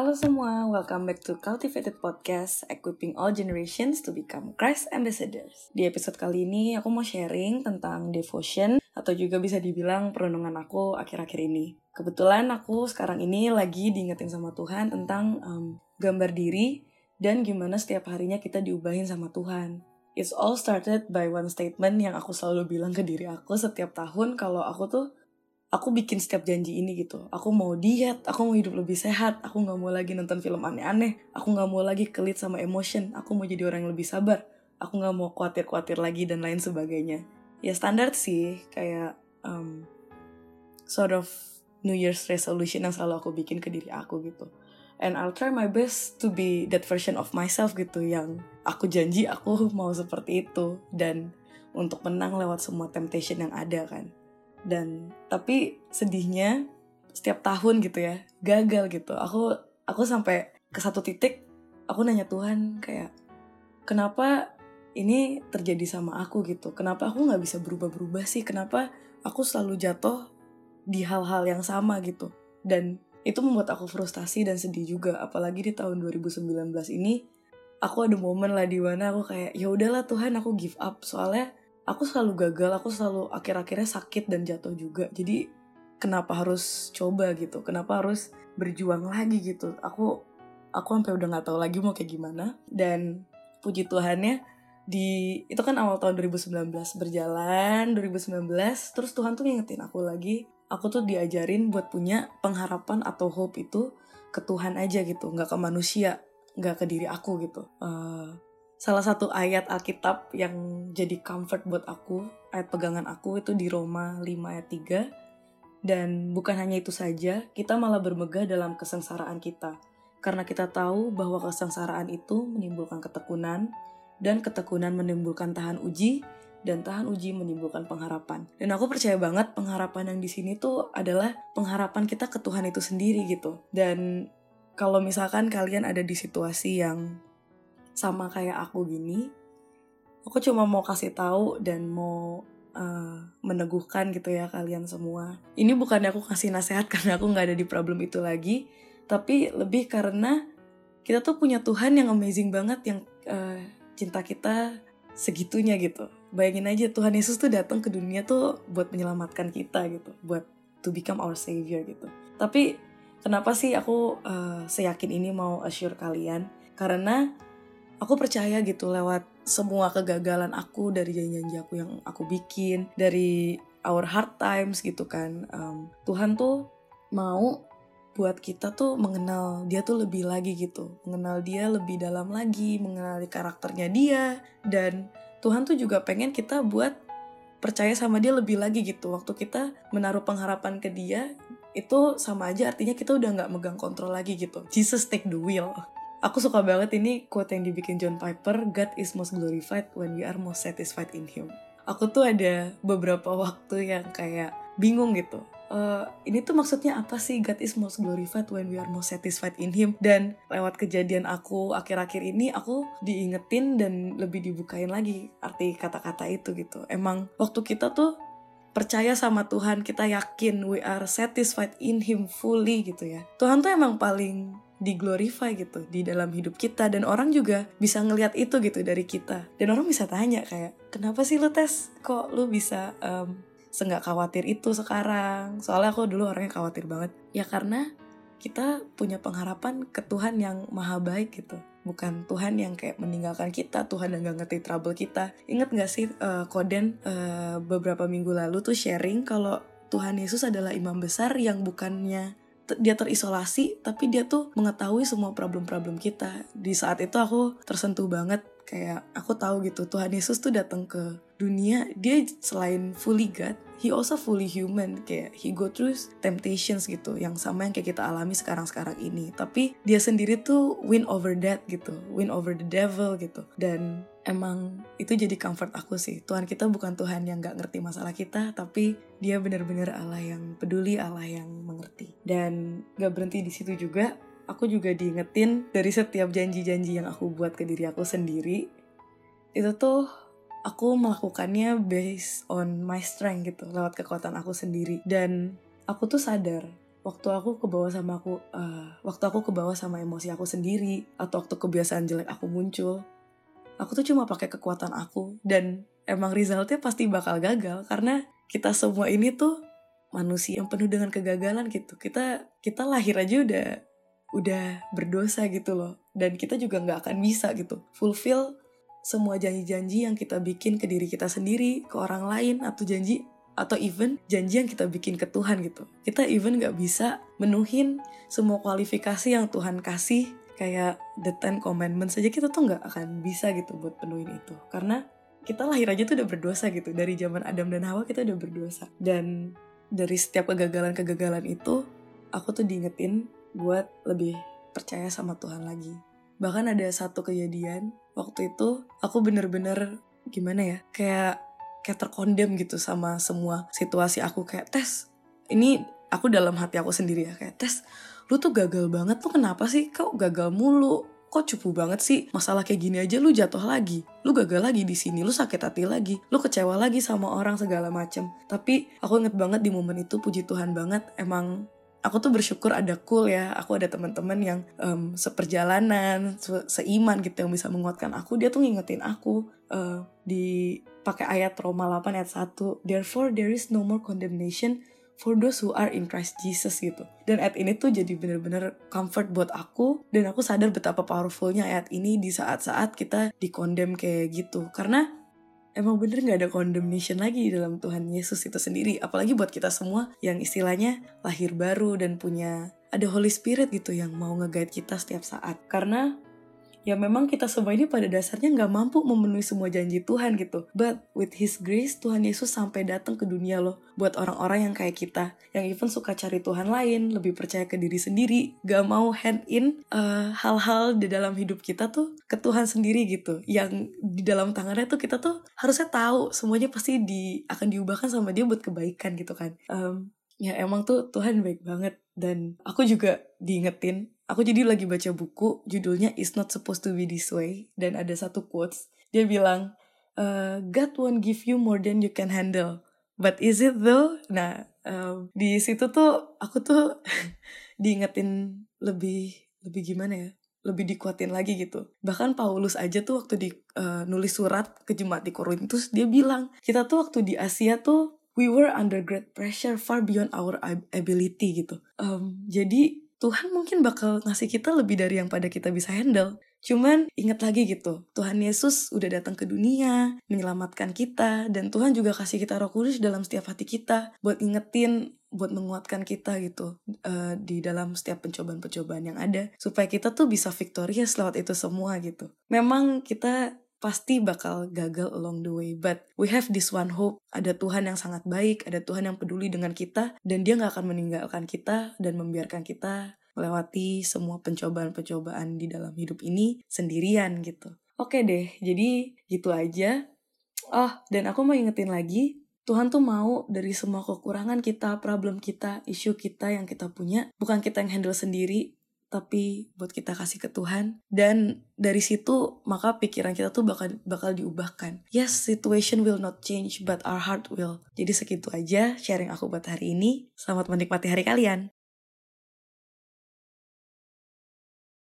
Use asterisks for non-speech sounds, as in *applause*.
Halo semua, welcome back to Cultivated Podcast, equipping all generations to become Christ ambassadors. Di episode kali ini, aku mau sharing tentang devotion, atau juga bisa dibilang perenungan aku akhir-akhir ini. Kebetulan aku sekarang ini lagi diingetin sama Tuhan tentang um, gambar diri, dan gimana setiap harinya kita diubahin sama Tuhan. It's all started by one statement yang aku selalu bilang ke diri aku setiap tahun kalau aku tuh aku bikin setiap janji ini gitu. Aku mau diet, aku mau hidup lebih sehat, aku nggak mau lagi nonton film aneh-aneh, aku nggak mau lagi kelit sama emotion, aku mau jadi orang yang lebih sabar, aku nggak mau khawatir-khawatir lagi dan lain sebagainya. Ya standar sih, kayak um, sort of New Year's resolution yang selalu aku bikin ke diri aku gitu. And I'll try my best to be that version of myself gitu yang aku janji aku mau seperti itu dan untuk menang lewat semua temptation yang ada kan dan tapi sedihnya setiap tahun gitu ya gagal gitu. Aku aku sampai ke satu titik aku nanya Tuhan kayak kenapa ini terjadi sama aku gitu? Kenapa aku nggak bisa berubah-berubah sih? Kenapa aku selalu jatuh di hal-hal yang sama gitu? Dan itu membuat aku frustasi dan sedih juga. Apalagi di tahun 2019 ini aku ada momen lah di mana aku kayak ya udahlah Tuhan aku give up. Soalnya aku selalu gagal aku selalu akhir-akhirnya sakit dan jatuh juga. Jadi kenapa harus coba gitu? Kenapa harus berjuang lagi gitu? Aku aku sampai udah nggak tahu lagi mau kayak gimana. Dan puji Tuhannya di itu kan awal tahun 2019 berjalan 2019 terus Tuhan tuh ngingetin aku lagi. Aku tuh diajarin buat punya pengharapan atau hope itu ke Tuhan aja gitu nggak ke manusia nggak ke diri aku gitu. Uh, salah satu ayat Alkitab yang jadi comfort buat aku, ayat pegangan aku itu di Roma 5 ayat 3. Dan bukan hanya itu saja, kita malah bermegah dalam kesengsaraan kita. Karena kita tahu bahwa kesengsaraan itu menimbulkan ketekunan, dan ketekunan menimbulkan tahan uji, dan tahan uji menimbulkan pengharapan. Dan aku percaya banget pengharapan yang di sini tuh adalah pengharapan kita ke Tuhan itu sendiri gitu. Dan kalau misalkan kalian ada di situasi yang sama kayak aku gini, aku cuma mau kasih tahu dan mau uh, meneguhkan gitu ya kalian semua. Ini bukannya aku kasih nasihat *laughs* karena aku nggak ada di problem itu lagi, tapi lebih karena kita tuh punya Tuhan yang amazing banget yang uh, cinta kita segitunya gitu. Bayangin aja Tuhan Yesus tuh datang ke dunia tuh buat menyelamatkan kita gitu, buat to become our savior gitu. Tapi kenapa sih aku uh, seyakin ini mau assure kalian? Karena aku percaya gitu lewat semua kegagalan aku dari janji-janji aku yang aku bikin dari our hard times gitu kan. Um, Tuhan tuh mau buat kita tuh mengenal dia tuh lebih lagi gitu. Mengenal dia lebih dalam lagi mengenali karakternya dia. Dan Tuhan tuh juga pengen kita buat percaya sama dia lebih lagi gitu. Waktu kita menaruh pengharapan ke dia itu sama aja artinya kita udah nggak megang kontrol lagi gitu. Jesus take the wheel Aku suka banget ini quote yang dibikin John Piper, God is most glorified when we are most satisfied in Him. Aku tuh ada beberapa waktu yang kayak bingung gitu. Uh, ini tuh maksudnya apa sih God is most glorified when we are most satisfied in Him dan lewat kejadian aku akhir-akhir ini aku diingetin dan lebih dibukain lagi arti kata-kata itu gitu emang waktu kita tuh percaya sama Tuhan kita yakin we are satisfied in Him fully gitu ya Tuhan tuh emang paling diglorify gitu di dalam hidup kita. Dan orang juga bisa ngelihat itu gitu dari kita. Dan orang bisa tanya kayak kenapa sih lu tes kok lu bisa um, senggak khawatir itu sekarang? Soalnya aku dulu orangnya khawatir banget. Ya karena kita punya pengharapan ke Tuhan yang maha baik gitu. Bukan Tuhan yang kayak meninggalkan kita Tuhan yang gak ngerti trouble kita. Inget gak sih uh, Koden uh, beberapa minggu lalu tuh sharing kalau Tuhan Yesus adalah imam besar yang bukannya dia terisolasi tapi dia tuh mengetahui semua problem-problem kita. Di saat itu aku tersentuh banget kayak aku tahu gitu Tuhan Yesus tuh datang ke dunia dia selain fully God he also fully human. Kayak he go through temptations gitu yang sama yang kayak kita alami sekarang-sekarang ini. Tapi dia sendiri tuh win over that gitu win over the devil gitu. Dan emang itu jadi comfort aku sih. Tuhan kita bukan Tuhan yang gak ngerti masalah kita tapi dia benar-benar Allah yang peduli Allah yang mengerti dan gak berhenti di situ juga aku juga diingetin dari setiap janji-janji yang aku buat ke diri aku sendiri itu tuh aku melakukannya based on my strength gitu lewat kekuatan aku sendiri. Dan aku tuh sadar waktu aku ke bawah sama aku uh, waktu aku ke bawah sama emosi aku sendiri atau waktu kebiasaan jelek aku muncul aku tuh cuma pakai kekuatan aku. Dan emang resultnya pasti bakal gagal karena kita semua ini tuh manusia yang penuh dengan kegagalan gitu. Kita kita lahir aja udah udah berdosa gitu loh. Dan kita juga nggak akan bisa gitu fulfill semua janji-janji yang kita bikin ke diri kita sendiri ke orang lain atau janji atau even janji yang kita bikin ke Tuhan gitu. Kita even nggak bisa menuhin semua kualifikasi yang Tuhan kasih kayak the Ten Commandments saja kita tuh nggak akan bisa gitu buat penuhin itu. Karena kita lahir aja tuh udah berdosa gitu. Dari zaman Adam dan Hawa kita udah berdosa. Dan dari setiap kegagalan-kegagalan itu aku tuh diingetin buat lebih percaya sama Tuhan lagi. Bahkan ada satu kejadian waktu itu aku bener-bener gimana ya kayak kayak terkondem gitu sama semua situasi aku kayak tes ini aku dalam hati aku sendiri ya kayak tes lu tuh gagal banget tuh kenapa sih? Kau gagal mulu kok cupu banget sih? Masalah kayak gini aja lu jatuh lagi. Lu gagal lagi di sini lu sakit hati lagi. Lu kecewa lagi sama orang segala macem. Tapi aku inget banget di momen itu puji Tuhan banget emang aku tuh bersyukur ada cool ya. Aku ada teman-teman yang um, seperjalanan se seiman gitu yang bisa menguatkan aku. Dia tuh ngingetin aku uh, di pakai ayat Roma 8 ayat 1 therefore there is no more condemnation for those who are in Christ Jesus gitu. Dan ayat ini tuh jadi bener-bener comfort buat aku dan aku sadar betapa powerfulnya ayat ini di saat-saat kita dikondem kayak gitu. Karena emang bener gak ada condemnation lagi di dalam Tuhan Yesus itu sendiri. Apalagi buat kita semua yang istilahnya lahir baru dan punya ada Holy Spirit gitu yang mau nge-guide kita setiap saat. Karena ya memang kita semua ini pada dasarnya nggak mampu memenuhi semua janji Tuhan gitu. But with His grace, Tuhan Yesus sampai datang ke dunia loh. Buat orang-orang yang kayak kita, yang even suka cari Tuhan lain, lebih percaya ke diri sendiri, gak mau hand in eh, hal-hal di dalam hidup kita tuh ke Tuhan sendiri gitu. Yang di dalam tangannya tuh kita tuh harusnya tahu semuanya pasti di akan diubahkan sama Dia buat kebaikan gitu kan. Um, ya emang tuh Tuhan baik banget dan aku juga diingetin aku jadi lagi baca buku judulnya It's Not Supposed to Be This Way dan ada satu quotes. Dia bilang uh, God won't give you more than you can handle. But is it though? Nah uh, di situ tuh aku tuh *laughs* diingetin lebih lebih gimana ya? Lebih dikuatin lagi gitu. Bahkan Paulus aja tuh waktu di uh, nulis surat ke jemaat di Korintus dia bilang kita tuh waktu di Asia tuh we were under great pressure far beyond our ability gitu. Um, jadi Tuhan mungkin bakal ngasih kita lebih dari yang pada kita bisa handle. Cuman ingat lagi gitu, Tuhan Yesus udah datang ke dunia, menyelamatkan kita, dan Tuhan juga kasih kita roh kudus dalam setiap hati kita, buat ingetin, buat menguatkan kita gitu, uh, di dalam setiap pencobaan-pencobaan yang ada, supaya kita tuh bisa victorious lewat itu semua gitu. Memang kita pasti bakal gagal along the way. But we have this one hope. Ada Tuhan yang sangat baik, ada Tuhan yang peduli dengan kita, dan dia gak akan meninggalkan kita dan membiarkan kita melewati semua pencobaan-pencobaan di dalam hidup ini sendirian gitu. Oke deh, jadi gitu aja. Oh, dan aku mau ingetin lagi, Tuhan tuh mau dari semua kekurangan kita, problem kita, isu kita yang kita punya, bukan kita yang handle sendiri, tapi buat kita kasih ke Tuhan dan dari situ maka pikiran kita tuh bakal bakal diubahkan. Yes, situation will not change but our heart will. Jadi segitu aja sharing aku buat hari ini. Selamat menikmati hari kalian.